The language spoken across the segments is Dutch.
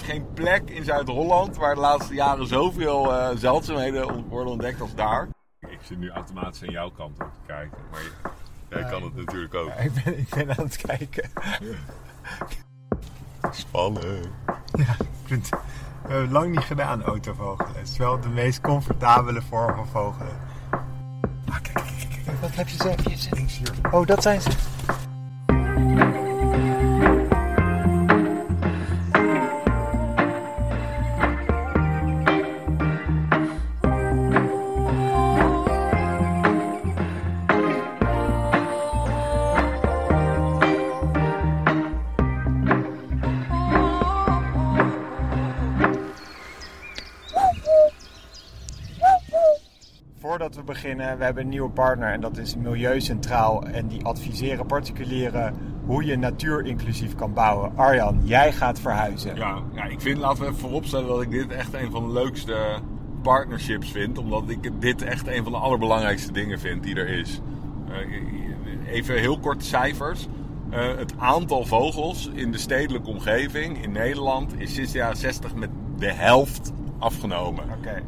is geen plek in Zuid-Holland waar de laatste jaren zoveel eh, zeldzaamheden worden ontdekt als daar. Ik zit nu automatisch aan jouw kant op te kijken, maar jij kan het natuurlijk ook. Ik ben, ik ben aan het kijken. Spannend. Ik vind het we hebben lang niet gedaan, autovogelen. Het is wel de meest comfortabele vorm van vogelen. Ah, kijk, kijk, kijk, kijk. Wat heb je zelf hier? Oh, dat zijn ze. Voordat we hebben een nieuwe partner en dat is Milieu Centraal. En die adviseren particulieren hoe je natuurinclusief kan bouwen. Arjan, jij gaat verhuizen. Ja, ja, ik vind, laten we even vooropstellen dat ik dit echt een van de leukste partnerships vind. Omdat ik dit echt een van de allerbelangrijkste dingen vind die er is. Eh, even heel kort cijfers. Eh, het aantal vogels in de stedelijke omgeving in Nederland is sinds de jaren 60 met de helft afgenomen.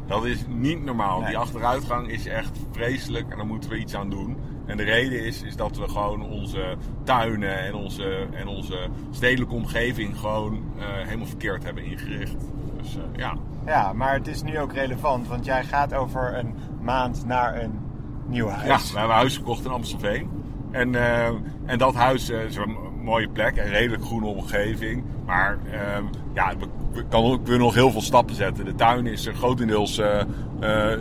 Dat is niet normaal. Nee. Die achteruitgang is echt vreselijk en daar moeten we iets aan doen. En de reden is, is dat we gewoon onze tuinen en onze, en onze stedelijke omgeving gewoon eh, helemaal verkeerd hebben ingericht. Dus eh, ja. Ja, maar het is nu ook relevant, want jij gaat over een maand naar een nieuw ja, huis. we hebben huis gekocht in Amstelveen. En, eh, en dat huis is een mooie plek, een redelijk groene omgeving. Maar ja, we, kan, we kunnen nog heel veel stappen zetten. De tuin is eh, grotendeels eh, eh,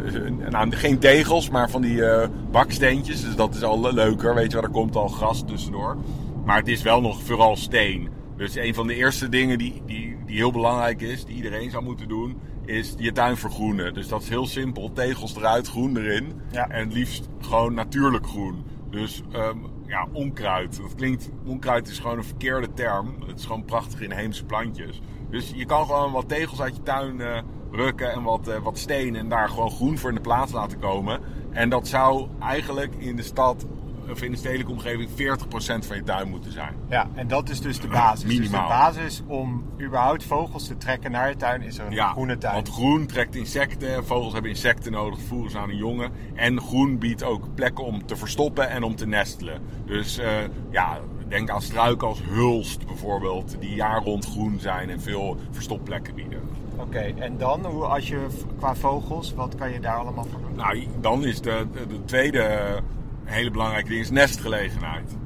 nou, geen tegels, maar van die baksteentjes. Dus dat is al leuker, weet je wel. Er komt al gras tussendoor. Maar het is wel nog vooral steen. Dus een van de eerste dingen die, die, die heel belangrijk is, die iedereen zou moeten doen, is je tuin vergroenen. Dus dat is heel simpel. Tegels eruit, groen erin. Ja. En het liefst gewoon natuurlijk groen. Dus ehm, ja, onkruid. Dat klinkt, onkruid is gewoon een verkeerde term. Het is gewoon prachtig inheemse plantjes. Dus je kan gewoon wat tegels uit je tuin eh, rukken en wat, eh, wat steen en daar gewoon groen voor in de plaats laten komen. En dat zou eigenlijk in de stad of in de stedelijke omgeving 40% van je tuin moeten zijn. Ja, en dat is dus de basis. Dus de Minimaal. basis om überhaupt vogels te trekken naar je tuin is er een Ja, groene tuin. want groen trekt insecten. Vogels hebben insecten nodig, voeren ze aan een jongen. En groen biedt ook plekken om te verstoppen en om te nestelen. Dus eh, ja, denk aan struiken als hulst bijvoorbeeld, die jaar rond groen zijn en veel verstopplekken bieden. Oké, en dan, hoe, als je qua vogels, wat kan je daar allemaal voor doen? Nou, dan is de, de, de tweede hele belangrijke ding is nestgelegenheid.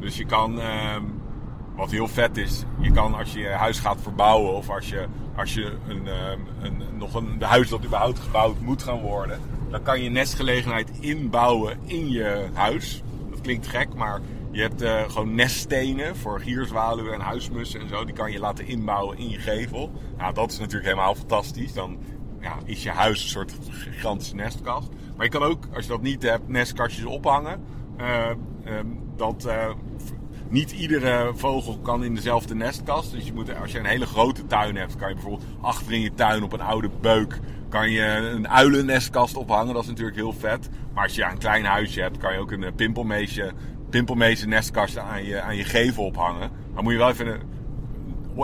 Dus je kan, ehm, wat heel vet is, je kan als je je huis gaat verbouwen of als je, als je een, ehm, een, nog een de huis dat überhaupt gebouwd moet gaan worden, dan kan je nestgelegenheid inbouwen in je huis. Dat klinkt gek, maar je hebt eh, gewoon neststenen voor gierzwaluwen en huismussen en zo. Die kan je laten inbouwen in je gevel. Nou, dat is natuurlijk helemaal fantastisch. Dan ja, is je huis een soort gigantische nestkast. Maar je kan ook, als je dat niet hebt, nestkastjes ophangen. Eh, ehm, dat, eh, niet iedere vogel kan in dezelfde nestkast. Dus je moet, als je een hele grote tuin hebt, kan je bijvoorbeeld achter in je tuin op een oude beuk kan je een uilennestkast ophangen. Dat is natuurlijk heel vet. Maar als je een klein huisje hebt, kan je ook een pimpelmeesje, pimpelmeesje nestkast aan je, aan je gevel ophangen. Dan moet je wel even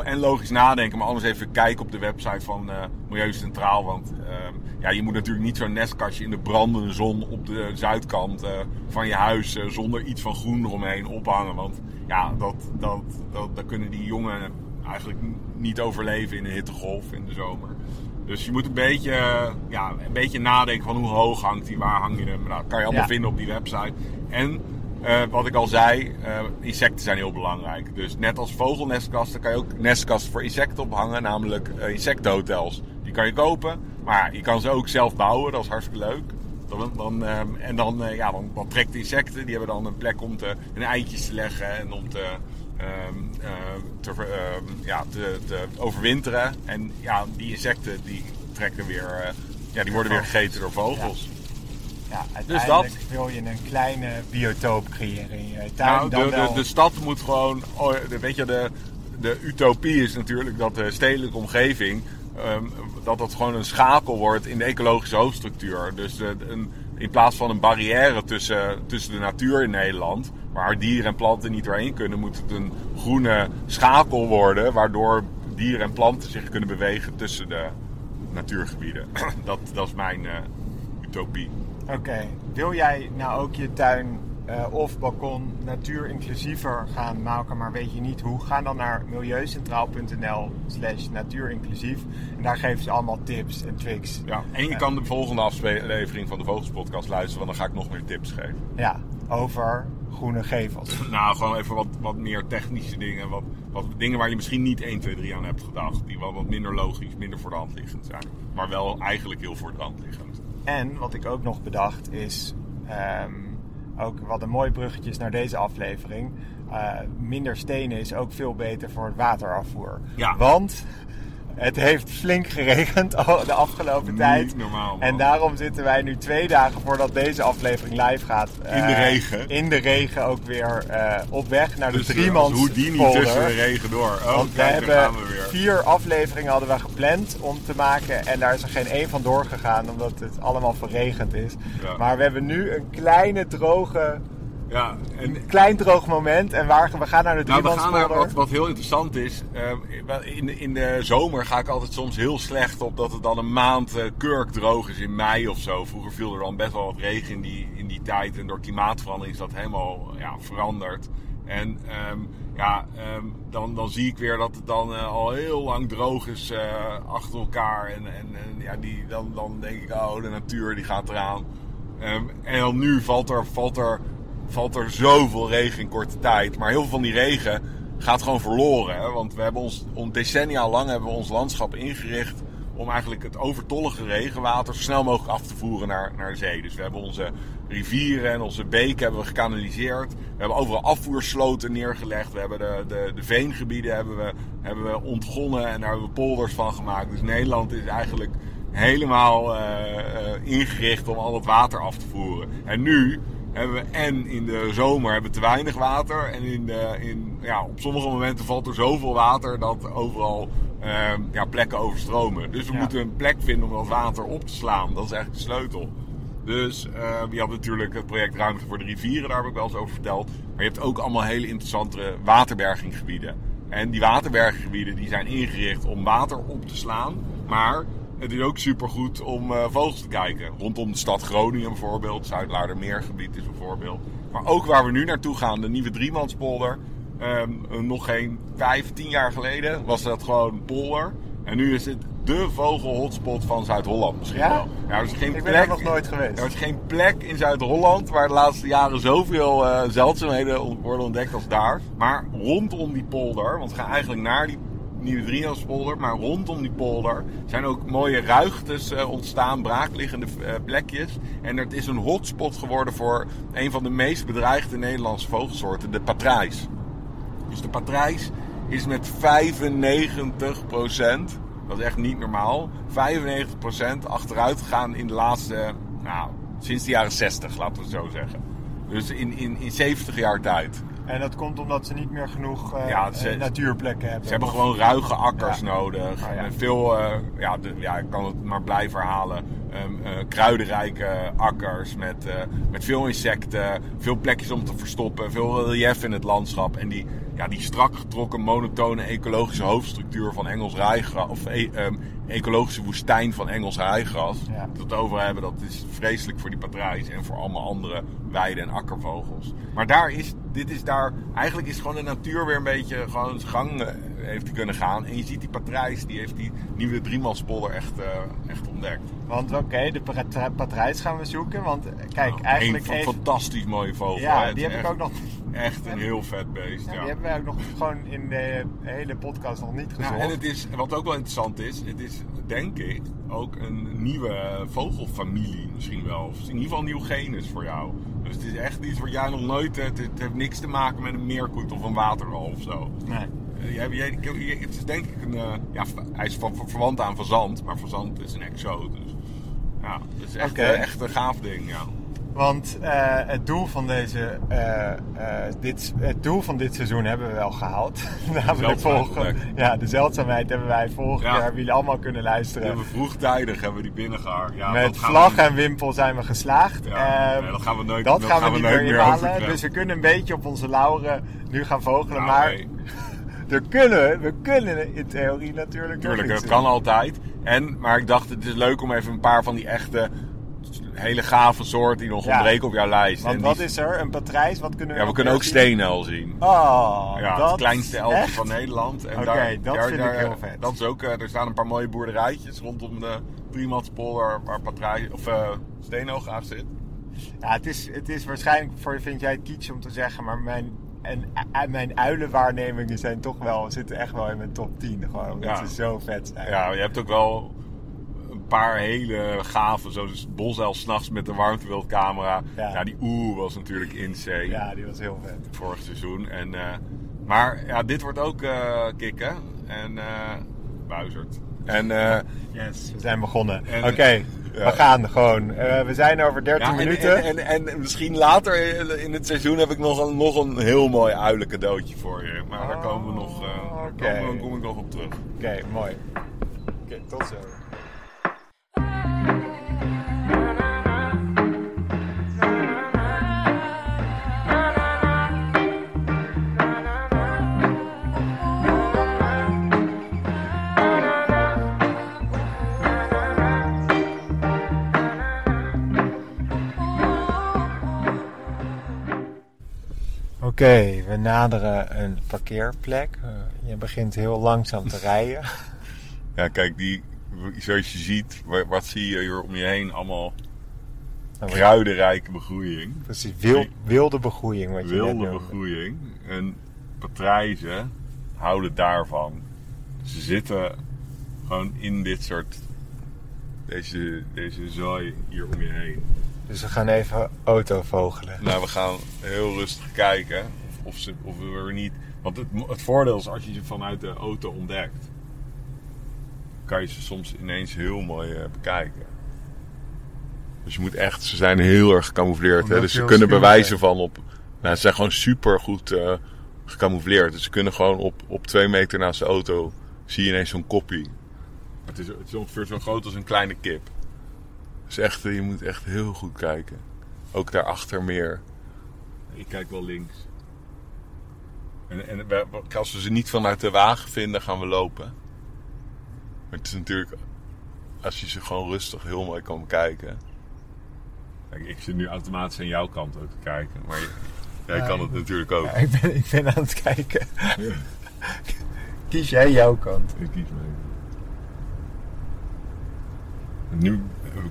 en logisch nadenken, maar anders even kijken op de website van eh Milieu Centraal. Want ehm, ja, je moet natuurlijk niet zo'n nestkastje in de brandende zon op de zuidkant eh, van je huis eh, zonder iets van groen eromheen ophangen. Want ja, dat, dat, dat, dat kunnen die jongen eigenlijk niet overleven in een hittegolf in de zomer. Dus je moet een beetje, eh, ja, een beetje nadenken van hoe hoog hangt die, waar hang je hem. Nou, dat kan je allemaal Ja. vinden op die website. En eh, wat ik al zei, eh, insecten zijn heel belangrijk. Dus net als vogelnestkasten kan je ook nestkasten voor insecten ophangen, namelijk eh, insectenhotels. Die kan je kopen, maar je kan ze ook zelf bouwen, dat is hartstikke leuk. Dan, dan, en dan, ja, dan, dan trekt de insecten, die hebben dan een plek om te, hun eitjes te leggen en om te, ehm, eh, te, ehm, ja, te, te overwinteren. En ja, die insecten die trekken weer, ja, die worden weer gegeten door vogels. Ja, Dus uiteindelijk wil je een kleine biotoop creëren in je tuin. Nou, dan de, wel... de, de stad moet gewoon. oh, weet je, de, de utopie is natuurlijk dat de stedelijke omgeving. ehm, dat dat gewoon een schakel wordt in de ecologische hoofdstructuur. Dus de, een, in plaats van een barrière tussen, tussen de natuur in Nederland. waar dieren en planten niet doorheen kunnen, moet het een groene schakel worden. waardoor dieren en planten zich kunnen bewegen tussen de natuurgebieden. dat, dat is mijn uh, utopie. Oké, wil jij nou ook je tuin uh, of balkon natuurinclusiever gaan maken, maar weet je niet hoe? Ga dan naar milieucentraal.nl slash natuurinclusief en daar geven ze allemaal tips en tricks. Ja, en je kan de volgende aflevering van de Vogelspodcast luisteren, want dan ga ik nog meer tips geven. Ja, over groene gevels. nou, gewoon even wat, wat meer technische dingen. Wat, wat dingen waar je misschien niet 1, 2, 3 aan hebt gedacht. Die wel wat minder logisch, minder voor de hand liggend zijn. Maar wel eigenlijk heel voor de hand liggend. En wat ik ook nog bedacht is... Um, ook wat een mooi bruggetje is naar deze aflevering. Uh, minder stenen is ook veel beter voor het waterafvoer. Ja. Want het heeft flink geregend de afgelopen tijd. Normaal, en daarom zitten wij nu twee dagen voordat deze aflevering live gaat. in de uh, regen. In de regen ook weer uh, op weg naar dus, de driemans Hoe die niet tussen de regen door. Oh, Want kijk, we hebben we weer. vier afleveringen hadden we gepland om te maken. En daar is er geen één van doorgegaan omdat het allemaal verregend is. Ja. Maar we hebben nu een kleine droge ja, en, een klein droog moment en waar, we gaan naar de nou, we gaan driemansfolder. naar wat, wat heel interessant is. Uh, in, de, in de zomer ga ik altijd soms heel slecht op dat het dan een maand uh, kurkdroog is in mei of zo. Vroeger viel er dan best wel wat regen in die, in die tijd. En door klimaatverandering is dat helemaal ja, veranderd. En um, ja, um, dan, dan zie ik weer dat het dan uh, al heel lang droog is achter elkaar. En, en, en ja, die, dan, dan denk ik, oh, de natuur die gaat eraan. Um, en dan nu valt er, valt er valt er zoveel regen in korte tijd. Maar heel veel van die regen gaat gewoon verloren. Hè? Want we hebben ons, om decennia lang hebben we ons landschap ingericht om eigenlijk het overtollige regenwater zo snel mogelijk af te voeren naar, naar de zee. Dus we hebben onze rivieren en onze beken hebben we gekanaliseerd. We hebben overal afvoersloten neergelegd. We hebben de, de, de veengebieden hebben we, hebben we ontgonnen en daar hebben we polders van gemaakt. Dus Nederland is eigenlijk helemaal uh, uh, ingericht om al het water af te voeren. En nu hebben we en in de zomer hebben we te weinig water. En in de, in, ja, op sommige momenten valt er zoveel water dat overal uh, ja, plekken overstromen. Dus we Ja. moeten een plek vinden om dat water op te slaan. Dat is eigenlijk de sleutel. Dus uh, je had natuurlijk het project Ruimte voor de Rivieren, daar heb ik wel eens over verteld. Maar je hebt ook allemaal hele interessante waterberginggebieden. En die waterberginggebieden die zijn ingericht om water op te slaan. Maar het is ook supergoed om uh, vogels te kijken. Rondom de stad Groningen bijvoorbeeld. Zuid-Laardermeergebied is een voorbeeld. Maar ook waar we nu naartoe gaan, de nieuwe Driemanspolder. Um, nog geen vijf, tien jaar geleden was dat gewoon polder. En nu is het de vogelhotspot van Zuid-Holland misschien Ja? wel. Ja, er is geen Ik ben plek, daar nog nooit geweest. Er is geen plek in Zuid-Holland waar de laatste jaren zoveel uh, zeldzaamheden worden ontdekt als daar. Maar rondom die polder, want we gaan eigenlijk naar die nieuwe Driemanspolder, maar rondom die polder zijn ook mooie ruigtes uh, ontstaan, braakliggende uh, plekjes. En het is een hotspot geworden voor een van de meest bedreigde Nederlandse vogelsoorten, de patrijs. Dus de patrijs is met 95% dat is echt niet normaal, 95% achteruit gegaan in de laatste, nou, sinds de jaren 60, laten we zo zeggen. Dus in, in, in 70 jaar tijd. En dat komt omdat ze niet meer genoeg uh, Ja, ze- natuurplekken hebben. Ze hebben gewoon ruige akkers Ja. nodig. Ja. Met veel, eh, ja, de, ja, ik kan het maar blijven herhalen. Ehm, eh, kruidenrijke akkers met, eh, met veel insecten, veel plekjes om te verstoppen, veel relief in het landschap. En die, ja, die strak getrokken, monotone ecologische hoofdstructuur van Engels rijgras, of e- ehm, ecologische woestijn van Engels rijgras. Ja. Dat we het over hebben, dat is vreselijk voor die patrijs en voor allemaal andere weide- en akkervogels. Maar daar is, dit is daar, eigenlijk is gewoon de natuur weer een beetje gewoon zijn gang eh, heeft kunnen gaan. En je ziet die patrijs, die heeft die nieuwe driemanspolder echt, eh, echt ontdekt. Want oké, de pat- patrijs gaan we zoeken. Want kijk, Nou, eigenlijk een fantastisch mooie vogel. Ja, hè. Die heb ik ook nog... Echt een heel vet beest. Ja, Ja, Die hebben wij ook nog gewoon in de hele podcast nog niet gezocht. Ja, en het is, wat ook wel interessant is, het is denk ik ook een nieuwe vogelfamilie misschien wel. Of in ieder geval een nieuw genus voor jou. Dus het is echt iets wat jij nog nooit, het, het heeft niks te maken met een meerkoet of een waterrol of zo. Nee. Eh, jij, jij, jij- het is denk ik een, eh, ja, hij is van, van- verwant aan fazant, maar fazant is een exoot. Dus ja, het is echt, eh, echt een gaaf ding, ja. Want eh, het, doel van deze, eh, eh, dit, het doel van dit seizoen hebben we wel gehaald. Namelijk Zeldzaamheid volgen. ontdekt. Ja, de zeldzaamheid hebben wij vorig Ja. jaar, hebben jullie allemaal kunnen luisteren. hebben we vroegtijdig hebben we die binnengehaald. Ja, Met vlag we, en wimpel zijn we geslaagd. ja, Eh, nee, dat gaan we nooit, dat gaan we nooit meer overtreffen. Dus we kunnen een beetje op onze lauren nu gaan vogelen. Nou, maar nee. er kunnen, we kunnen in theorie natuurlijk Tuurlijk, dat kan altijd. En, maar ik dacht, het is leuk om even een paar van die echte, hele gave soorten die nog Ja. ontbreken op jouw lijst. Want En wat die- is er? Een patrijs? Wat kunnen we Ja, we kunnen ook zien? steenel zien. Oh, Ja, dat het kleinste elfje van Nederland. En Oké, dat daar- vind ik heel vet. Dat is ook, eh, er staan een paar mooie boerderijtjes rondom de Driematspolder waar patrij, of, eh graag zit. Ja, het is, het is waarschijnlijk, voor, vind jij het kitsch om te zeggen, maar mijn, en, en mijn uilenwaarnemingen zijn toch wel, zitten echt wel in mijn top 10. Gewoon omdat Ja. ze zo vet zijn. Ja, je hebt ook wel paar hele gave, zoals Bosuil s'nachts met de warmtewildcamera. Ja. Ja. die oeh was natuurlijk insane. Ja, die was heel vet. vorig seizoen. En, eh, maar ja, dit wordt ook eh kicken. En eh buizerd. En, Yes, we zijn begonnen. En- Oké, we gaan gewoon. We zijn over 13 ja, en, minuten. en, en, en misschien later in het seizoen heb ik nog een, nog een heel mooi uilen cadeautje voor je. Maar daar komen we nog, daar we- daar kom ik nog op terug. Oké, mooi. Oké, tot zo. Oké, we naderen een parkeerplek. Eh, je begint heel langzaam te rijden. Ja, kijk, die, zoals je ziet, wa- wat zie je hier om je heen? Allemaal Nou, kruidenrijke begroeiing. Precies, wil, wilde begroeiing wat je wilde begroeiing. En patrijzen houden daarvan. Ze zitten gewoon in dit soort. Deze, deze zooi hier om je heen. Dus we gaan even autovogelen. Nou, we gaan heel rustig kijken of, ze, of we er niet. Want het, het voordeel is als je ze vanuit de auto ontdekt, kan je ze soms ineens heel mooi eh, bekijken. Dus je moet echt, ze zijn heel erg gecamoufleerd. Omdat Hè? Dus ze kunnen bewijzen van op. Nou, ze zijn gewoon super goed eh gecamoufleerd. Dus ze kunnen gewoon op, op twee meter naast de auto zie je ineens zo'n koppie. Het is, het is ongeveer zo groot als een kleine kip. Dus echt, je moet echt heel goed kijken. Ook daarachter meer. Ik kijk wel links. En, en we- als we ze niet vanuit de wagen vinden, gaan we lopen. Maar het is natuurlijk, als je ze gewoon rustig heel mooi kan bekijken. Kijk, ik zit nu automatisch aan jouw kant ook te kijken. Maar je- jij Ja, kan het natuurlijk ook. Ja, ik, ben, ik ben aan het kijken. Kies jij jouw kant? Ik kies mee. En Nu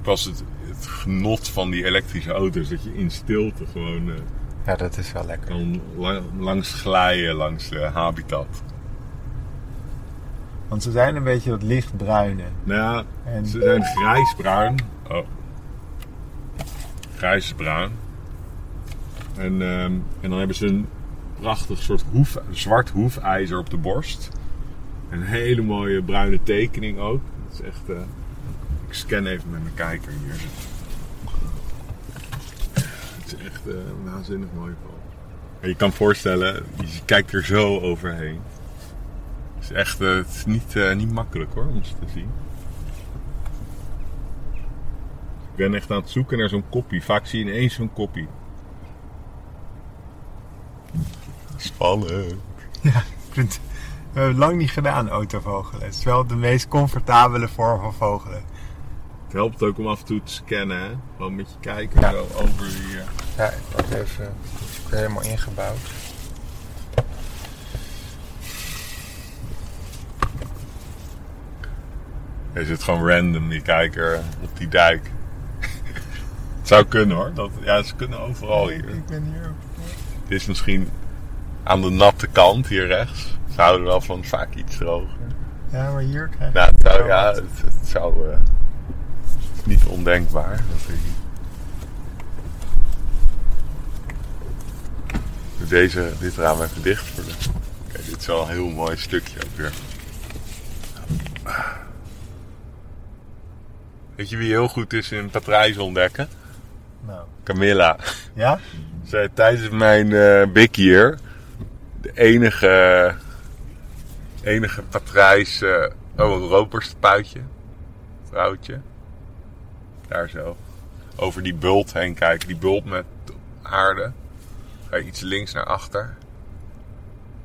pas het, het genot van die elektrische auto's. Dat je in stilte gewoon eh, Ja, dat is wel lekker. kan la- langs glijden langs habitat. Want ze zijn een beetje dat lichtbruine. Nou ja, En- ze zijn grijsbruin. Oh. Grijsbruin. En, ehm, en dan hebben ze een prachtig soort hoef, zwart hoefijzer op de borst. Een hele mooie bruine tekening ook. Dat is echt... ik scan even met mijn kijker hier. Het is echt eh, een waanzinnig mooi. En je kan voorstellen, je kijkt er zo overheen. Het is echt eh, het is niet, eh, niet makkelijk hoor, om ze te zien. Ik ben echt aan het zoeken naar zo'n koppie. Vaak zie je ineens zo'n koppie. Spannend. Ik vind we hebben lang niet gedaan, autovogelen. Het is wel de meest comfortabele vorm van vogelen. Het helpt ook om af en toe te scannen, hè? Gewoon met je Ja. zo over eh, Ja, ik pak even. Het is weer helemaal ingebouwd. Je zit gewoon random, die kijker, op die dijk. Het zou kunnen hoor. Dat, ja, ze kunnen overal hier. Ik ben hier ook. Dit is misschien aan de natte kant hier rechts. Ze houden wel van vaak iets droog. Ja, maar hier krijg je Nou, het zou, ja, het, het zou eh, niet ondenkbaar. Dat Deze, dit raam even dicht voor de. Kijk, dit is wel een heel mooi stukje ook weer. Weet je wie heel goed is in patrijs ontdekken? Nou. Camilla. Ja? Zij tijdens mijn eh big year de enige, enige patrijs, eh oh een roperspuitje, vrouwtje, daar zo, over die bult heen kijken, die bult met aarde, ga je iets links naar achter,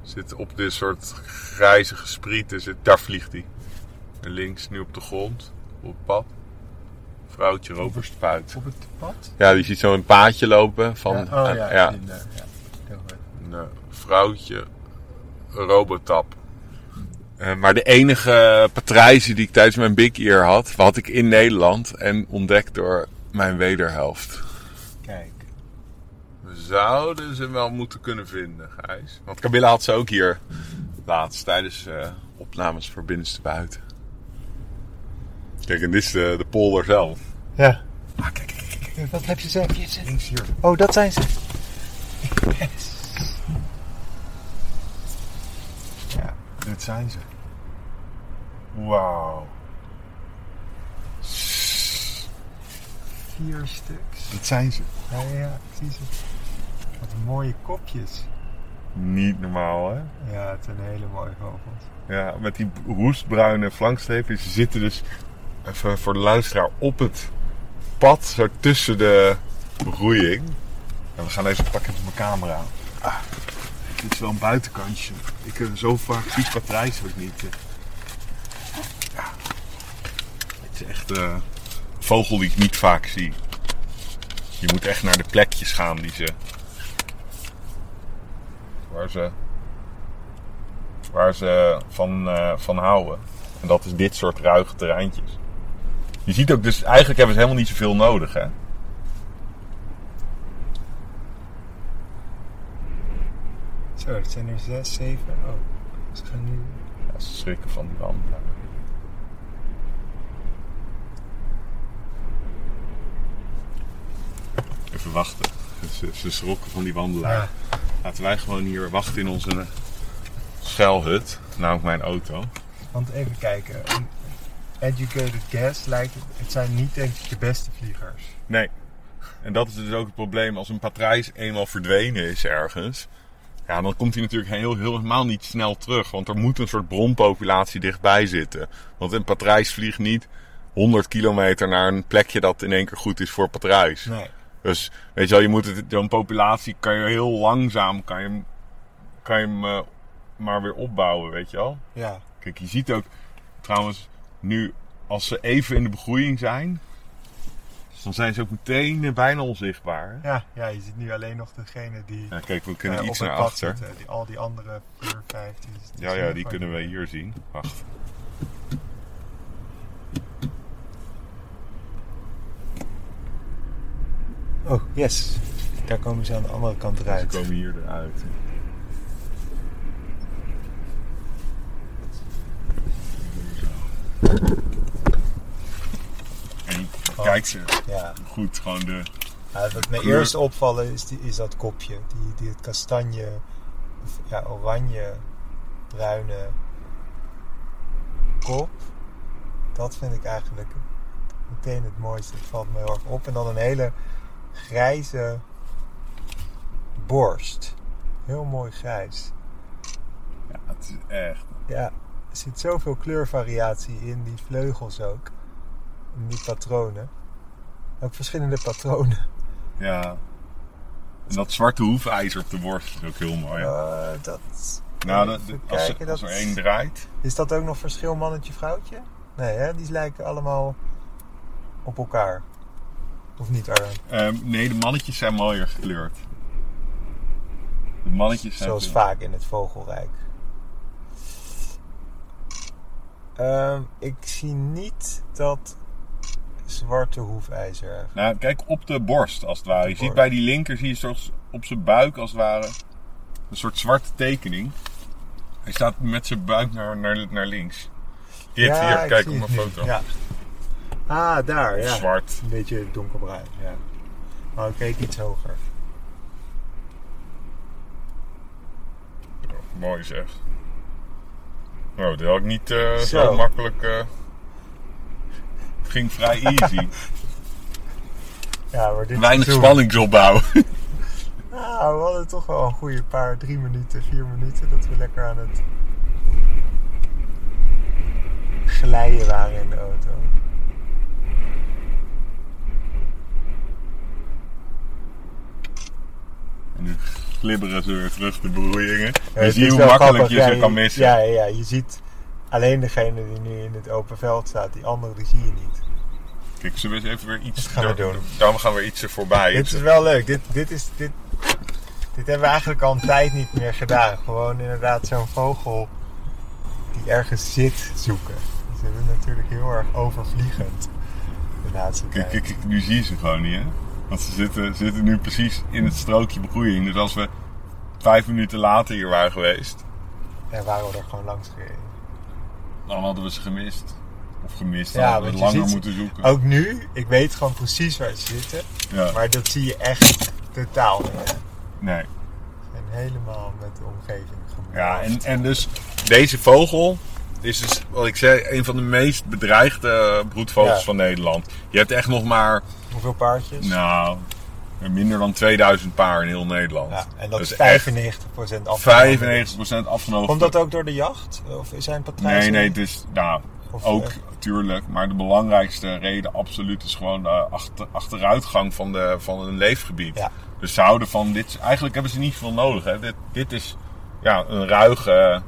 Zit op dit soort grijze gesprieten. Zit, daar vliegt hij. En links nu op de grond. Op het pad. Vrouwtje roverspuit. Op het pad? Ja, die ziet zo een paadje lopen van... Ja, oh ja, ja. een eh, vrouwtje robotap. Eh, maar de enige patrijzen die ik tijdens mijn Big Ear had, had ik in Nederland en ontdekt door mijn wederhelft. Kijk. We zouden ze wel moeten kunnen vinden, Gijs. Want Camilla had ze ook hier laatst tijdens eh, opnames voor binnenste buiten. Kijk, en dit is de, de polder zelf. Ja. Ah, kijk, kijk, kijk, kijk. Wat heb je zit- Links hier. Oh, dat zijn ze. Yes. Ja, dit zijn ze. Wauw. Vier stuks. Dit zijn ze. Ja, ja, ze. Wat mooie kopjes. Niet normaal, hè? Ja, het zijn hele mooie vogels. Ja, met die roestbruine flankstrepen. Ze zitten dus, even voor de luisteraar, op het pad, zo tussen de begroeiing. En we gaan even pakken met mijn camera. Ah, dit is wel een buitenkantje. Ik heb zo vaak vies patrijs heb ik niet. eh. Ja. Het is echt eh, een vogel die ik niet vaak zie. Je moet echt naar de plekjes gaan die ze... Waar ze waar ze van, eh, van houden. En dat is dit soort ruige terreintjes. Je ziet ook dus, eigenlijk hebben ze helemaal niet zoveel nodig, hè? Zo, het zijn er zes, zeven. Oh, ze gaan nu... Ja, ze schrikken van die wanden. Even wachten. Ze, ze schrokken van die wandelaar. Ja. Laten wij gewoon hier wachten in onze schuilhut. Namelijk mijn auto. Want even kijken. Een educated guess lijkt het... Het zijn niet denk ik de beste vliegers. Nee. En dat is dus ook het probleem. Als een patrijs eenmaal verdwenen is ergens. Ja, dan komt hij natuurlijk heel, helemaal niet snel terug. Want er moet een soort bronpopulatie dichtbij zitten. Want een patrijs vliegt niet 100 kilometer naar een plekje dat in één keer goed is voor patrijs. Nee. Dus weet je wel, je moet het, zo'n populatie kan je heel langzaam kan je, kan je hem eh, maar weer opbouwen, weet je wel. Ja. Kijk, je ziet ook trouwens nu, als ze even in de begroeiing zijn, dan zijn ze ook meteen eh, bijna onzichtbaar. hè? Ja, ja, je ziet nu alleen nog degene die Ja, kijk, we kunnen eh, iets naar achter. zitten. Die, al die andere vier, vijf, die, die Ja, ja, die kunnen we hier zien. Wacht. Oh, yes. Daar komen ze aan de andere kant Ze eruit. komen hier eruit. En kijk ze Ja. goed, gewoon de... Ja, wat me Kleur. eerst opvallen is, die, is dat kopje. Die, die het kastanje, of ja, oranje, bruine kop. Dat vind ik eigenlijk meteen het mooiste. Het valt me heel erg op. En dan een hele grijze borst. Heel mooi grijs. Ja, het is echt... Ja, er zit zoveel kleurvariatie in. Die vleugels ook. In die patronen. Ook verschillende patronen. Ja. En dat zwarte hoefijzer op de borst is ook heel mooi. Eh, dat... nou, dat, als, kijken, als dat- er één draait... Is dat ook nog verschil mannetje-vrouwtje? Nee, hè? Die lijken allemaal op elkaar. Of niet, Arjan? Ehm, nee, de mannetjes zijn mooier gekleurd. De mannetjes zijn... Zoals vaak in het vogelrijk. Ehm, ik zie niet dat zwarte hoefijzer. Nou, kijk op de borst als het ware. Je ziet bij die linker zie je soms op zijn buik als het ware een soort zwarte tekening. Hij staat met zijn buik naar, naar, naar links. Dit Ja, hier, kijk op mijn foto. Ja. Ah, daar, ja. Zwart. Een beetje donkerbruin, ja. Maar ik keek iets hoger. Mooi zeg. Nou, dat had ik niet eh, zo. Zo. makkelijk. eh, Het ging vrij easy. Ja, maar dit Weinig spanningsopbouw. Nou, we hadden toch wel een goede paar, drie minuten, vier minuten, dat we lekker aan het glijden waren in de auto. En nu glibberen ze weer terug, de broeiingen. Ja, je ziet hoe makkelijk grappig, je ja, ze kan missen. Ja, ja, ja, je ziet alleen degene die nu in het open veld staat. Die andere die zie je niet. Kijk, we eens even weer iets... Dat gaan we doen. Dan gaan we iets er voorbij. Dit is wel leuk. Dit, dit, is, dit, dit hebben we eigenlijk al een tijd niet meer gedaan. Gewoon inderdaad zo'n vogel die ergens zit zoeken. Ze zijn natuurlijk heel erg overvliegend de laatste tijd. kijk, kijk, nu zie je ze gewoon niet, hè? Want ze zitten, zitten nu precies in het strookje begroeiing. Dus als we vijf minuten later hier waren geweest, En waren we er gewoon langs gereden. dan hadden we ze gemist. Of gemist, dan Ja, hadden we langer ziet- moeten zoeken. Ook nu, ik weet gewoon precies waar ze zitten. Ja. Maar dat zie je echt totaal niet. Ze Nee. zijn helemaal met de omgeving gemoeid. Ja, en, en dus deze vogel is dus, wat ik zei, een van de meest bedreigde broedvogels Ja. van Nederland. Je hebt echt nog maar, Hoeveel paardjes? nou, minder dan 2000 paar in heel Nederland. Ja, en dat is echt 95% afgenomen. 95% afgenomen. Komt dat ook door de jacht? Of zijn Nee, patrijzen? nee, het is, nou, Of, ook eh, tuurlijk. Maar de belangrijkste reden absoluut is gewoon de achter, achteruitgang van, de, van een leefgebied. Ja. Dus ze houden van dit. Eigenlijk hebben ze niet veel nodig. Hè. Dit, dit is ja, een ruige,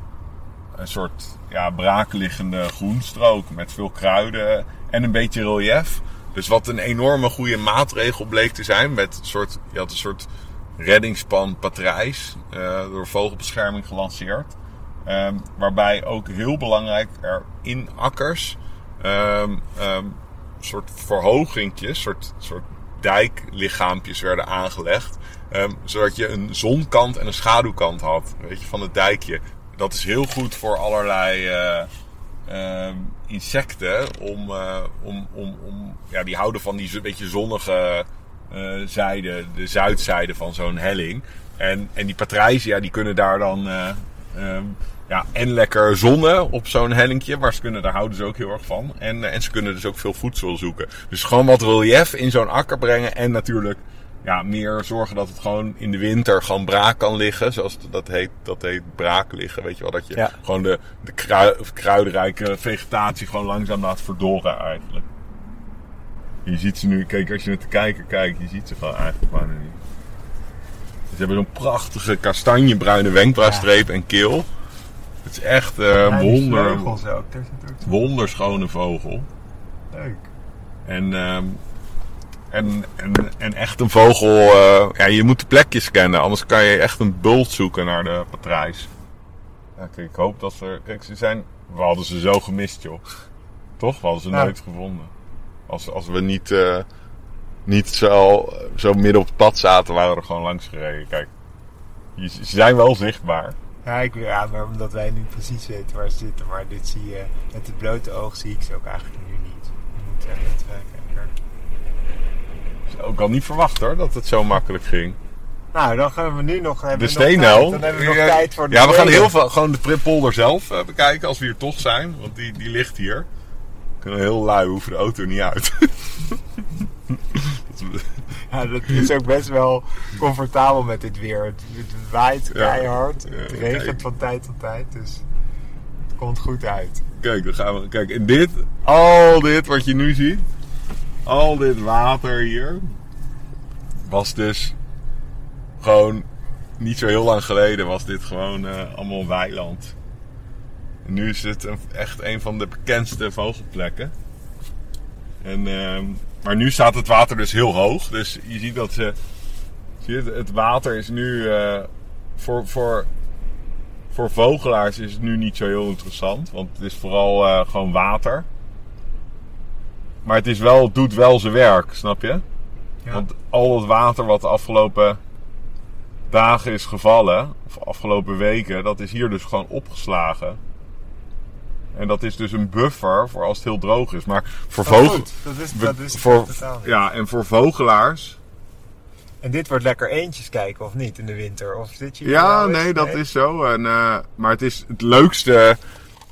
een soort ja, braakliggende groenstrook met veel kruiden en een beetje relief. Dus wat een enorme goede maatregel bleek te zijn. Met een soort, je had een soort reddingspan patrijs eh, door vogelbescherming gelanceerd. Ehm, waarbij ook heel belangrijk er in akkers ehm, soort verhogingjes, soort, soort dijklichaampjes werden aangelegd. zodat je een zonkant en een schaduwkant had, weet je, van het dijkje. Dat is heel goed voor allerlei eh, ehm, insecten. Om, eh, om, om, om, ja, die houden van die beetje zonnige eh, zijde, de zuidzijde van zo'n helling. En, en die patrijzen, die kunnen daar dan eh, ehm, ja, en lekker zonnen op zo'n hellingje. Maar ze kunnen, daar houden ze ook heel erg van. En, en ze kunnen dus ook veel voedsel zoeken. Dus gewoon wat relief in zo'n akker brengen. En natuurlijk ja, meer zorgen dat het gewoon in de winter gewoon braak kan liggen. Zoals dat heet, dat heet braak liggen. Weet je wel, dat je Ja. gewoon de, de krui- of kruidenrijke vegetatie gewoon langzaam laat verdorren eigenlijk. Je ziet ze nu, kijk, als je naar te kijken kijkt, je ziet ze gewoon eigenlijk bijna niet. Ze hebben zo'n prachtige kastanjebruine wenkbrauwstreep en keel. Het is echt Ja, die wonder, ook. Wonderschone vogel. leuk. En, ehm, en, en, en echt een vogel, eh, ja, je moet de plekjes kennen, anders kan je echt een bult zoeken naar de patrijs. Ja, kijk, ik hoop dat ze, kijk, ze zijn, we hadden ze zo gemist, joh. Toch? We hadden ze nooit gevonden. Als, als we niet, eh, niet zo, zo midden op het pad zaten, waren we er gewoon langs gereden. Kijk, ze zijn wel zichtbaar. Ja, ik, ja, maar omdat wij nu precies weten waar ze zitten. Maar dit zie je, met het blote oog zie ik ze ook eigenlijk nu niet. Je moet echt kijken. Ook al niet verwacht hoor, dat het zo makkelijk ging. Nou, dan gaan we nu nog... Hebben De steenel. Dan hebben we nog Ja, tijd voor de Ja, we gaan heel veel gewoon de Prippolder zelf eh, bekijken als we hier toch zijn. Want die, die ligt hier. We kunnen heel lui, hoeven de auto niet uit. Ja, dat is ook best wel comfortabel met dit weer. Het, het waait Ja. keihard. Ja, het regent kijk. van tijd tot tijd. Dus het komt goed uit. Kijk, dan gaan we. Kijk, en dit, al dit wat je nu ziet, al dit water hier, was dus gewoon niet zo heel lang geleden was dit gewoon eh, allemaal weiland. En nu is het een, echt een van de bekendste vogelplekken. En, ehm, maar nu staat het water dus heel hoog. Dus je ziet dat ze. Het water is nu eh, voor, voor voor vogelaars is het nu niet zo heel interessant. Want het is vooral eh, gewoon water. Maar het, is wel, doet wel zijn werk, snap je? Ja. Want al het water wat de afgelopen dagen is gevallen, of afgelopen weken, dat is hier dus gewoon opgeslagen. En dat is dus een buffer voor als het heel droog is. Maar voor Oh, vogels. Dat is, dat is voor, ja, en voor vogelaars. En dit wordt lekker eentjes kijken, of niet, in de winter? Of zit je Ja, nou nee, dat is zo. En, eh, maar het is het leukste.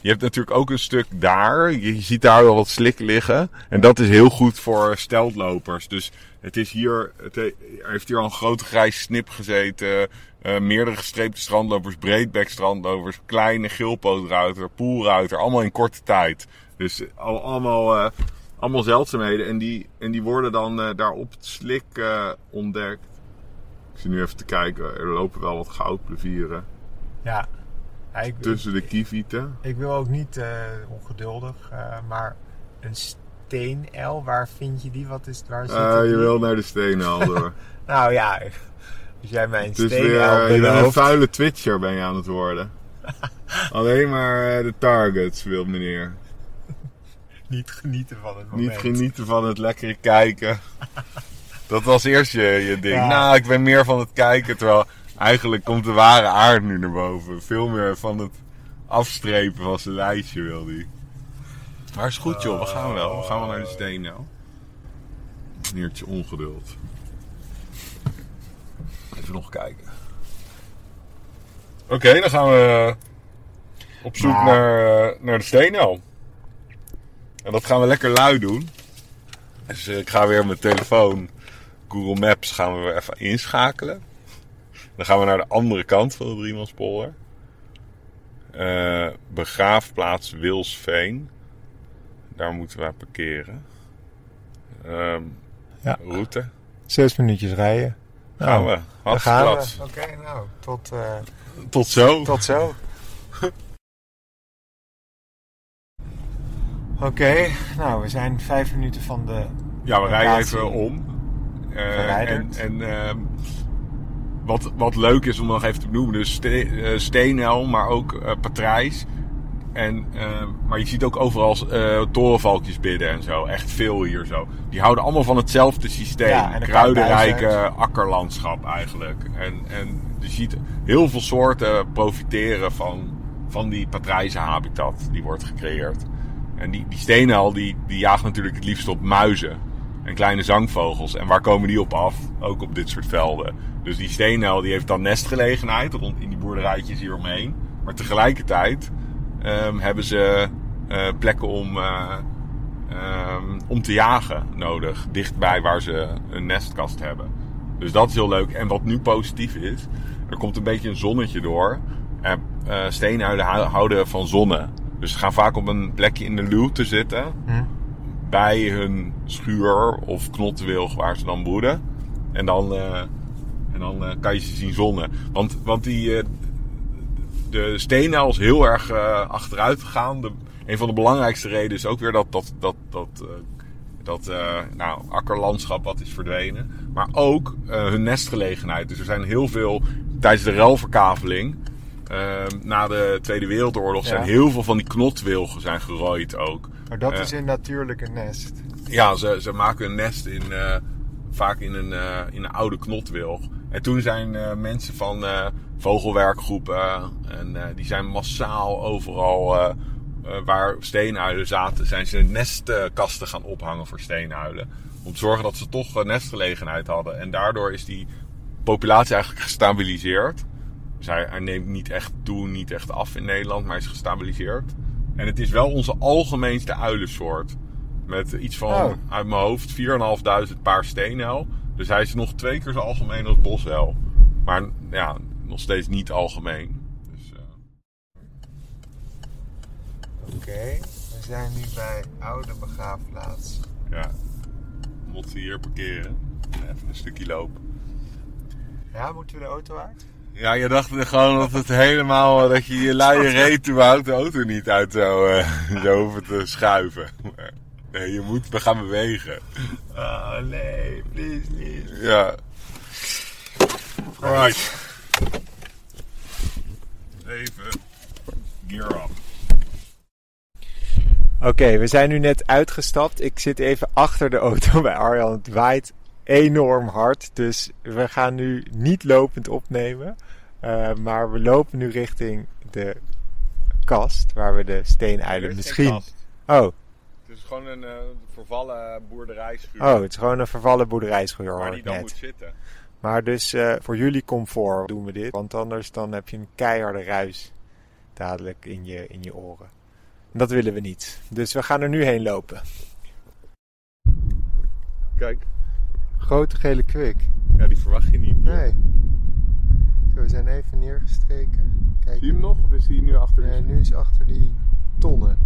Je hebt natuurlijk ook een stuk daar. Je ziet daar wel wat slik liggen. En dat is heel goed voor steltlopers. Dus het is hier. Het he- heeft hier al een grote grijs snip gezeten. eh, meerdere gestreepte strandlopers, breedbek strandlopers, kleine geelpootruiter, poelruiter. Allemaal in korte tijd. Dus al, allemaal, eh, allemaal zeldzaamheden. En die, en die worden dan eh, daar op het slik ontdekt. Ik zie nu even te kijken. Er lopen wel wat goudplevieren Ja. Ja, ik, tussen de kievieten. ik wil ook niet eh, ongeduldig, eh, maar een steenel, waar vind je die? Wat is, waar zit die? je wil naar de stenen al door. Nou ja, als jij mij een is weer, steenel je bent een vuile twitcher ben je aan het worden. Alleen maar de targets wil meneer. Niet genieten van het moment. Niet genieten van het lekkere kijken. Dat was eerst je, je ding. Ja. Nou, ik ben meer van het kijken. Terwijl eigenlijk komt de ware aard nu naar boven. Veel meer van het afstrepen van zijn lijstje wil hij. Maar is goed joh, we gaan wel. We gaan wel naar de steen nou. Meneertje ongeduld. Even nog kijken. Oké, dan gaan we op zoek Maar- naar, eh, naar de steenel. En dat gaan we lekker lui doen. Dus eh, ik ga weer mijn telefoon, Google Maps, gaan we weer even inschakelen. Dan gaan we naar de andere kant van de Driemanspolder. Eh begraafplaats Wilsveen. Daar moeten wij parkeren. Ehm, Ja. Route. Zes minuutjes rijden. Gaan we. Daar gaan we. Oké, nou, tot, eh, Tot zo. tot zo. Oké, nou, we zijn vijf minuten van de... Ja, we rijden even om. Eh, en en ehm, wat, wat leuk is om nog even te benoemen, dus ste, eh, Steenel, maar ook eh Patrijs. En, ehm, maar je ziet ook overal eh, torenvalkjes bidden en zo. Echt veel hier zo. Die houden allemaal van hetzelfde systeem. Ja, Kruidenrijke akkerlandschap eigenlijk. En, en je ziet heel veel soorten profiteren van, van die patrijzenhabitat die wordt gecreëerd. En die, die steenel die, die jaagt natuurlijk het liefst op muizen en kleine zangvogels. En waar komen die op af? Ook op dit soort velden. Dus die steenel die heeft dan nestgelegenheid rond in die boerderijtjes hieromheen. Maar tegelijkertijd ehm, hebben ze eh, plekken om, eh, ehm, om te jagen nodig. Dichtbij waar ze een nestkast hebben. Dus dat is heel leuk. En wat nu positief is, er komt een beetje een zonnetje door. En hou- houden van zonne. Dus ze gaan vaak op een plekje in de luwte zitten. Hm? Bij hun schuur of knotwilg waar ze dan broeden. En dan, eh, en dan eh, kan je ze zien zonnen. Want, want die, eh, de steenuil is heel erg achteruit gegaan. De, een van de belangrijkste redenen is ook weer dat, dat, dat, dat, dat nou, akkerlandschap wat is verdwenen. Maar ook hun nestgelegenheid. Dus er zijn heel veel tijdens de ruilverkaveling. na de Tweede Wereldoorlog Ja. zijn heel veel van die knotwilgen zijn gerooid ook. Maar dat is een natuurlijke nest. ja, ze, ze maken een nest in, eh, vaak in een, eh, in een oude knotwilg. En toen zijn eh, mensen van vogelwerkgroepen en die zijn massaal overal waar steenuilen zaten, zijn ze nestkasten gaan ophangen voor steenuilen. Om te zorgen dat ze toch nestgelegenheid hadden. En daardoor is die populatie eigenlijk gestabiliseerd. Dus hij, hij neemt niet echt toe, niet echt af in Nederland, maar hij is gestabiliseerd. En het is wel onze algemeenste uilensoort. Met iets van, Oh. uit mijn hoofd, 4.500 paar steenuil. Dus hij is nog twee keer zo algemeen als bosuil. Maar ja, nog steeds niet algemeen. Dus, eh, Oké, we zijn nu bij oude begraafplaats. ja, moeten hier parkeren. Even een stukje lopen. Ja, moeten we de auto uit? Ja, je dacht gewoon dat het helemaal, dat je je luie reet houdt de auto niet uit zou, eh, zou hoeven te schuiven. Maar nee, je moet, we gaan bewegen. Oh nee, please, please. Ja. Alright. Even gear up. Oké, we zijn nu net uitgestapt. Ik zit even achter de auto bij Arjan. Het waait enorm hard. Dus we gaan nu niet lopend opnemen. Eh, maar we lopen nu richting de kast waar we de steenuilen misschien. Oh, Het is gewoon een eh, vervallen boerderijschuur. oh, het is gewoon een vervallen boerderijschuur hoor waar die dan net. moet zitten. Maar dus eh, voor jullie comfort doen we dit. Want anders dan heb je een keiharde ruis dadelijk in je, in je oren. En dat willen we niet. Dus we gaan er nu heen lopen. Kijk, Grote gele kwik. ja, die verwacht je niet. Nee. Zo, we zijn even neergestreken. Kijk. Zie je hem nog of is hij nu achter Nee, die nu is achter die tonnen.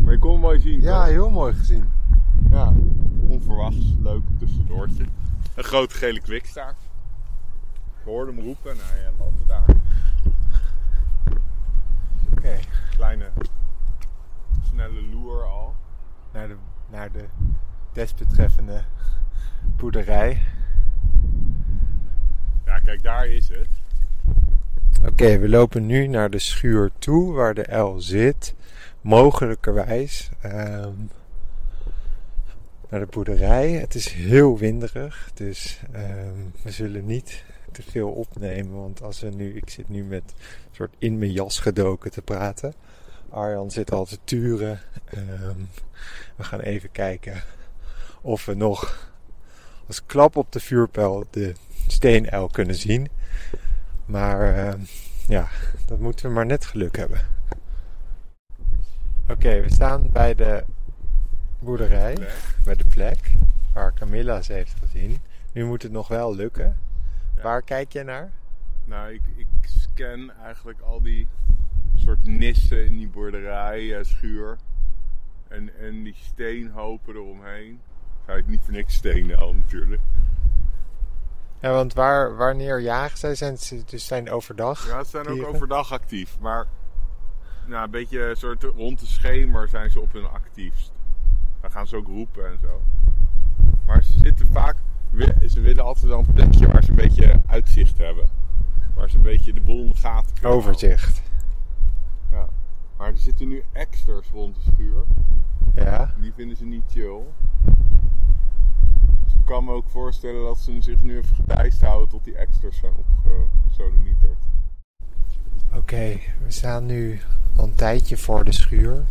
Maar je kon hem mooi zien. Ja, toch? heel mooi gezien. ja. Onverwachts, leuk tussendoortje. Een grote gele kwikstaart. hoorde hem roepen. Nou ja, landen daar. Oké, Kleine, snelle loer al. naar, de, naar de desbetreffende boerderij. Ja, kijk, daar is het. Oké, we lopen nu naar de schuur toe waar de L zit. Mogelijkerwijs ehm, naar de boerderij. Het is heel winderig, dus ehm, we zullen niet te veel opnemen. Want als we nu, ik zit nu met een soort in mijn jas gedoken te praten. Arjan zit al te turen. Ehm, we gaan even kijken of we nog als klap op de vuurpijl de steenuil kunnen zien. Maar ehm, ja, dat moeten we maar net geluk hebben. Oké, we staan bij de boerderij, Plek. bij de plek waar Camilla ze heeft gezien. Nu moet het nog wel lukken. Ja. Waar kijk je naar? Nou, ik, ik scan eigenlijk al die soort nissen in die boerderij, eh, schuur. En, en die steenhopen eromheen. Ga niet voor niks stenen al natuurlijk. Ja, want waar, wanneer jagen zij? Zijn ze dus zijn overdag? Ja, ze zijn ook overdag actief. Maar nou, een beetje soort rond de schemer zijn ze op hun actiefst. Dan gaan ze ook roepen en zo. Maar ze zitten vaak... Ze willen altijd wel een plekje waar ze een beetje uitzicht hebben. Waar ze een beetje de boel in de gaten kunnen. Overzicht. Ja. Maar er zitten nu exters rond de schuur. Ja. Die vinden ze niet chill. Ik kan me ook voorstellen dat ze zich nu even gedijst houden tot die exters zijn opgesodemieterd. Oké, we staan nu al een tijdje voor de schuur.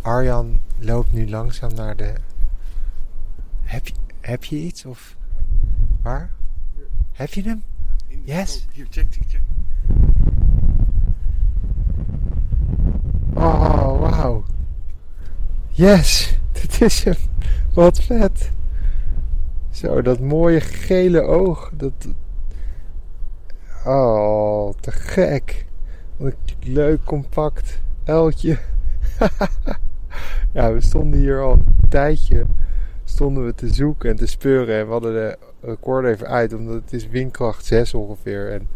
Arjan loopt nu langzaam naar de. Heb je, heb je iets of. Waar? Heb je hem? Yes. Hier, check, check, check. Oh, wauw. Yes, dit is hem. Wat vet. Zo, dat mooie gele oog. Dat. Oh, te gek. Wat een leuk, compact uiltje. ja, we stonden hier al een tijdje. Stonden we te zoeken en te speuren. En we hadden de record even uit, omdat het is windkracht 6 ongeveer. En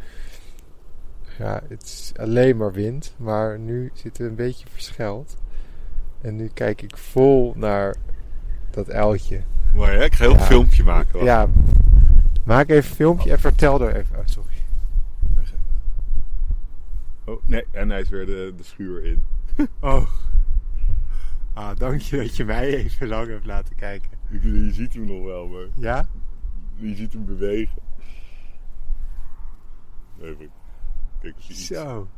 ja, het is alleen maar wind. Maar nu zitten we een beetje verscheld. En nu kijk ik vol naar dat uiltje. Mooi hè? Ik ga heel Ja. een filmpje maken. Ja, maak even een filmpje en vertel er even. Oh, sorry. Oh, nee, en hij is weer de, de schuur in. Oh. Ah, dank je dat je mij even lang hebt laten kijken. Je, je ziet hem nog wel, maar Ja? je ziet hem bewegen. Even. Kijk of hij iets... Zo.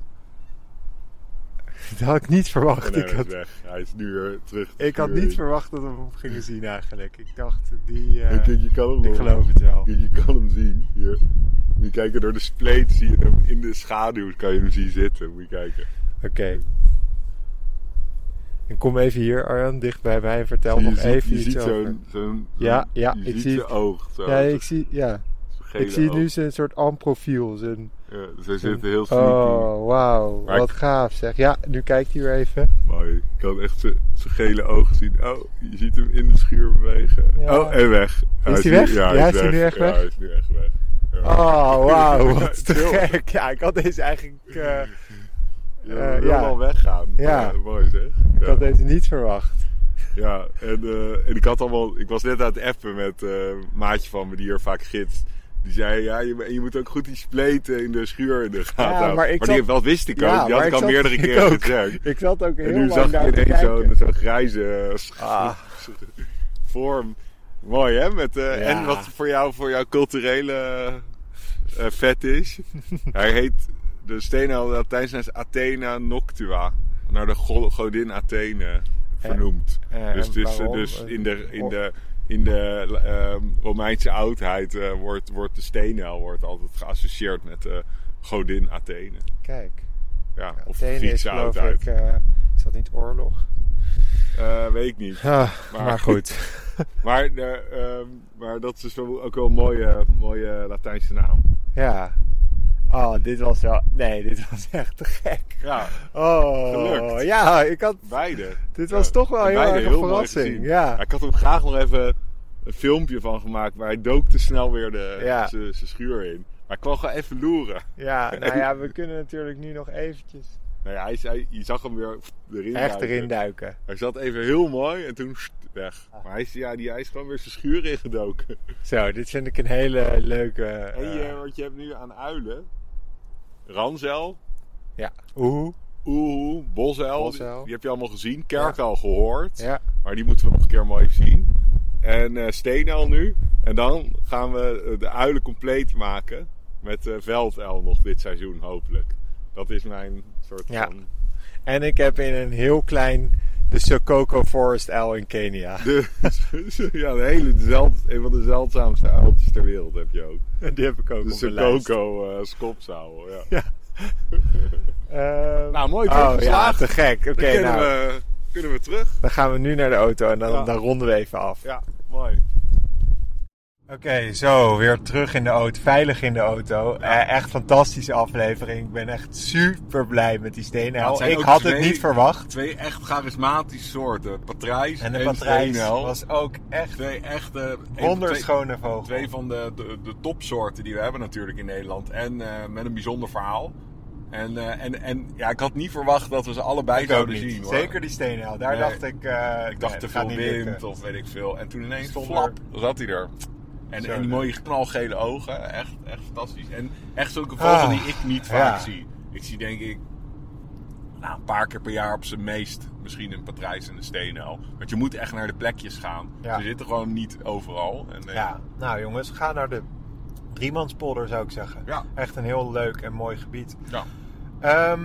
Dat had ik niet verwacht. nee, ik, hij is had, weg. Hij is nu weer terug. de ik had niet in. verwacht dat we hem gingen zien eigenlijk. Ik dacht, die... eh, kijk, je kan hem ik nog. geloof het wel. Je, kan hem zien. Hier. Moet je kijken, door de spleet zie je hem in de schaduw. Kan je hem zien zitten. Moet je kijken. Oké. En kom even hier, Arjan, dicht bij mij en vertel je nog ziet, even je iets ziet zo'n... zo'n- Ja, ja, je ik ziet zie zijn oog. Zo, Ja, ik zie, ja. ik zie oog. nu zijn soort amprofiel. Zijn, ze zitten heel sneaky. oh, wauw. Wat ik- gaaf zeg. Ja, nu kijkt hij weer even. Mooi. Je kan echt zijn gele ogen zien. Oh, je ziet hem in de schuur bewegen. Ja. Oh, en weg. hij nu- weg? Ja, Ja, is hij nu echt Ja, weg? hij is nu echt weg. Ja. Oh, wauw. Wat te gek. Ja, ik had deze eigenlijk... eh, Ja, Eh, ja. al weggaan. Ja. mooi zeg. ik had deze niet verwacht. Ja, en, eh, en ik had allemaal, ik was net aan het appen met eh, een maatje van me die hier vaak gids. Die zei, ja, je, moet ook goed die spleten in de schuur in de gaten Ja, houden. maar ik die, zat- dat wist ik ook. Ja, die had ik al zat- meerdere ik keren ook. gezegd. Ik zat ook heel En nu lang zag te ineens zo'n grijze eh, Ah. vorm. Mooi hè? Met, eh. En wat voor jou, voor jouw culturele eh vet is. Hij heet, de steenhel Latijns is Athena Noctua. Naar de go- godin Athene vernoemd. Dus waarom? dus in de, in Oh. de, in de ehm, Romeinse oudheid eh, wordt, wordt de steenhel wordt altijd geassocieerd met de godin Athene. Kijk, Ja, of Athene is Griekse geloof oudheid. ik... eh, is dat niet oorlog? Eh, weet ik niet. Ah, Maar- maar goed. Maar, de, ehm, maar dat is ook wel een mooie, mooie Latijnse naam. Ja. Oh, dit was wel... Nee, dit was echt te gek. Ja, Oh, Gelukt. ja, ik had... beide. Dit was Ja, toch wel en heel erg een verrassing. Ja. Ik had hem graag nog even een filmpje van gemaakt. Maar hij dook te snel weer de, Ja. zijn schuur in. Maar ik kwam gewoon even loeren. Ja, nou ja, we kunnen natuurlijk nu nog eventjes Nou ja, hij je zag hem weer erin echt duiken. erin duiken. Hij zat even heel mooi en toen weg. Ah. Maar hij is, ja, die, hij is gewoon weer zijn schuur ingedoken. Zo, dit vind ik een hele leuke... En eh, je, wat je hebt nu aan uilen. Ranzel, ja, oeh. Oehoe, Bosuil. Bosuil. Die heb je allemaal gezien. Kerkuil gehoord. Ja, Maar die moeten we nog een keer mooi zien. En eh steenuil nu. En dan gaan we eh, de uilen compleet maken. Met eh velduil nog dit seizoen hopelijk. Dat is mijn soort Ja. van... en ik heb in een heel klein de Sokoko Forest uil in Kenia. De, ja, de hele, zeld, een van de zeldzaamste uiltjes ter wereld heb je ook. Die heb ik ook De op de lijst. Sokoko uh, skopzouw. Ja. Ja. Ehm, Nou, mooi Oh ja, te gek. Oké, Dan kunnen, nou, we, kunnen we terug. dan gaan we nu naar de auto en dan, Ja. dan ronden we even af. Ja, mooi. Oké, zo, weer terug in de auto, veilig in de auto. Eh, echt fantastische aflevering. Ik ben echt super blij met die Ja, het zijn ik had het niet verwacht. Twee echt charismatische soorten. Patrijs En en, de patrijs steenuil. was ook echt Twee echte... wonderschone vogel. Twee, van de, de, de topsoorten die we hebben natuurlijk in Nederland. En eh, met een bijzonder verhaal. En, eh, en, en ja, ik had niet verwacht dat we ze allebei Ik zouden zien. Hoor. Zeker die steenuil. Daar Nee. dacht ik... Ik dacht nee, te veel wind of weet ik veel. En toen ineens Zonder- flap, zat hij er. En, Zo en die mooie knalgele ogen, echt, echt fantastisch. En echt zulke vogel Ah, die ik niet vaak ja. zie. Ik zie denk ik nou, een paar keer per jaar op zijn meest misschien een patrijs en een steenuil. Want je moet echt naar de plekjes gaan. Ja. Ze zitten gewoon niet overal. En, eh, Ja, nou jongens, ga naar de Driemanspolder zou ik zeggen. Ja. Echt een heel leuk en mooi gebied. ja. Ehm,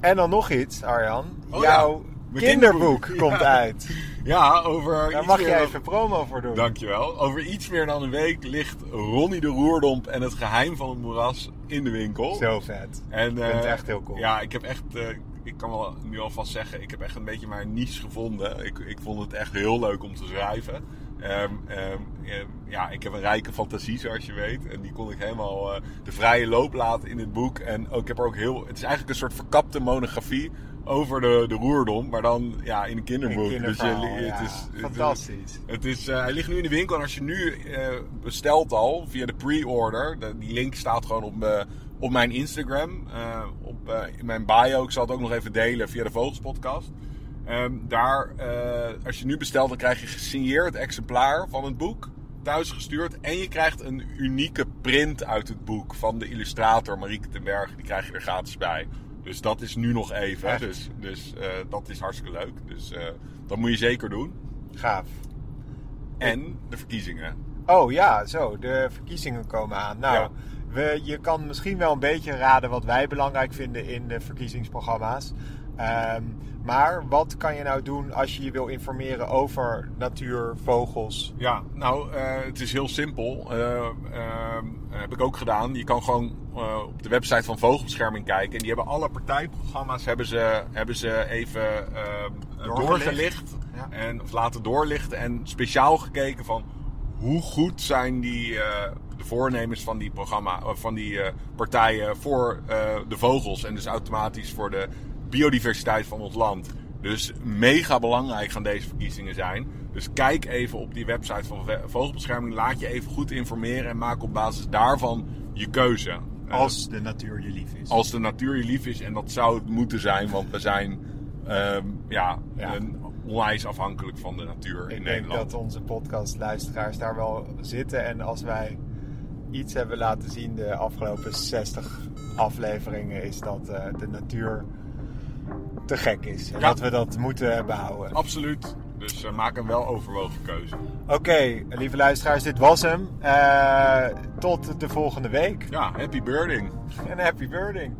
en dan nog iets, Arjan. Oh Jouw ja, mijn kinderboek kinderboek. komt uit. Ja, over Daar mag jij even promo voor doen. Dankjewel. Over iets meer dan een week ligt Ronnie de Roerdomp en het geheim van het moeras in de winkel. Zo vet. En, Ik vind het eh, echt heel cool. Ja, ik heb echt, eh, ik kan wel nu alvast zeggen, ik heb echt een beetje mijn niche gevonden. Ik, ik vond het echt heel leuk om te schrijven. Ehm, ehm, ehm, ja, ik heb een rijke fantasie, zoals je weet. En die kon ik helemaal eh, de vrije loop laten in het boek. En ook, ik heb er ook heel, het is eigenlijk een soort verkapte monografie over de, de roerdom. Maar dan ja, in een kinderboek. Dus je, het is, Fantastisch. het is, eh, hij ligt nu in de winkel en als je nu eh, bestelt al via de pre-order, de- die link staat gewoon op, me- op mijn Instagram, eh, op, eh, in mijn bio. Ik zal het ook nog even delen via de Vogelspodcast. Ehm, daar, eh, als je nu bestelt, dan krijg je gesigneerd exemplaar van het boek thuis gestuurd. En je krijgt een unieke print uit het boek van de illustrator Marieke ten Berg. Die krijg je er gratis bij. Dus dat is nu nog even. Echt? Dus, dus eh, dat is hartstikke leuk. Dus eh, dat moet je zeker doen. Gaaf. En de verkiezingen. Oh ja, zo, de verkiezingen komen aan. Nou, Ja. we, je kan misschien wel een beetje raden wat wij belangrijk vinden in de verkiezingsprogramma's. Ehm, maar wat kan je nou doen als je je wil informeren over natuur, vogels? Ja, nou, eh, het is heel simpel. Eh, ehm, heb ik ook gedaan. Je kan gewoon eh, op de website van Vogelbescherming kijken. En die hebben alle partijprogramma's hebben ze, hebben ze even Doorgelicht. doorgelicht. Ja. En, of laten doorlichten. En speciaal gekeken van hoe goed zijn die, eh, de voornemens van die, programma, eh, van die eh, partijen voor eh, de vogels. En dus automatisch voor de biodiversiteit van ons land. Dus mega belangrijk gaan deze verkiezingen zijn. Dus kijk even op die website van Vogelbescherming. Laat je even goed informeren en maak op basis daarvan je keuze. Eh, Als de natuur je lief is. als de natuur je lief is. En dat zou het moeten zijn, want we zijn ehm, ja, Ja. een- onwijs afhankelijk van de natuur in Ik denk Nederland. dat onze podcastluisteraars daar wel zitten. En als wij iets hebben laten zien de afgelopen 60 afleveringen, is dat eh, de natuur te gek is. En Ja. dat we dat moeten behouden. Absoluut. Dus eh, maak een wel overwogen keuze. Oké, lieve luisteraars, dit was hem. Eh, tot de volgende week. Ja, happy birding. En happy birding.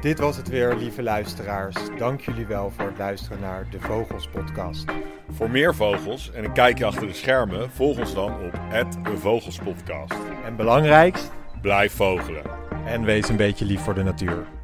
Dit was het weer, lieve luisteraars. Dank jullie wel voor het luisteren naar de Vogels Podcast. Voor meer vogels en een kijkje achter de schermen, volg ons dan op de Vogelspodcast. En belangrijkst, Blijf vogelen. En wees een beetje lief voor de natuur.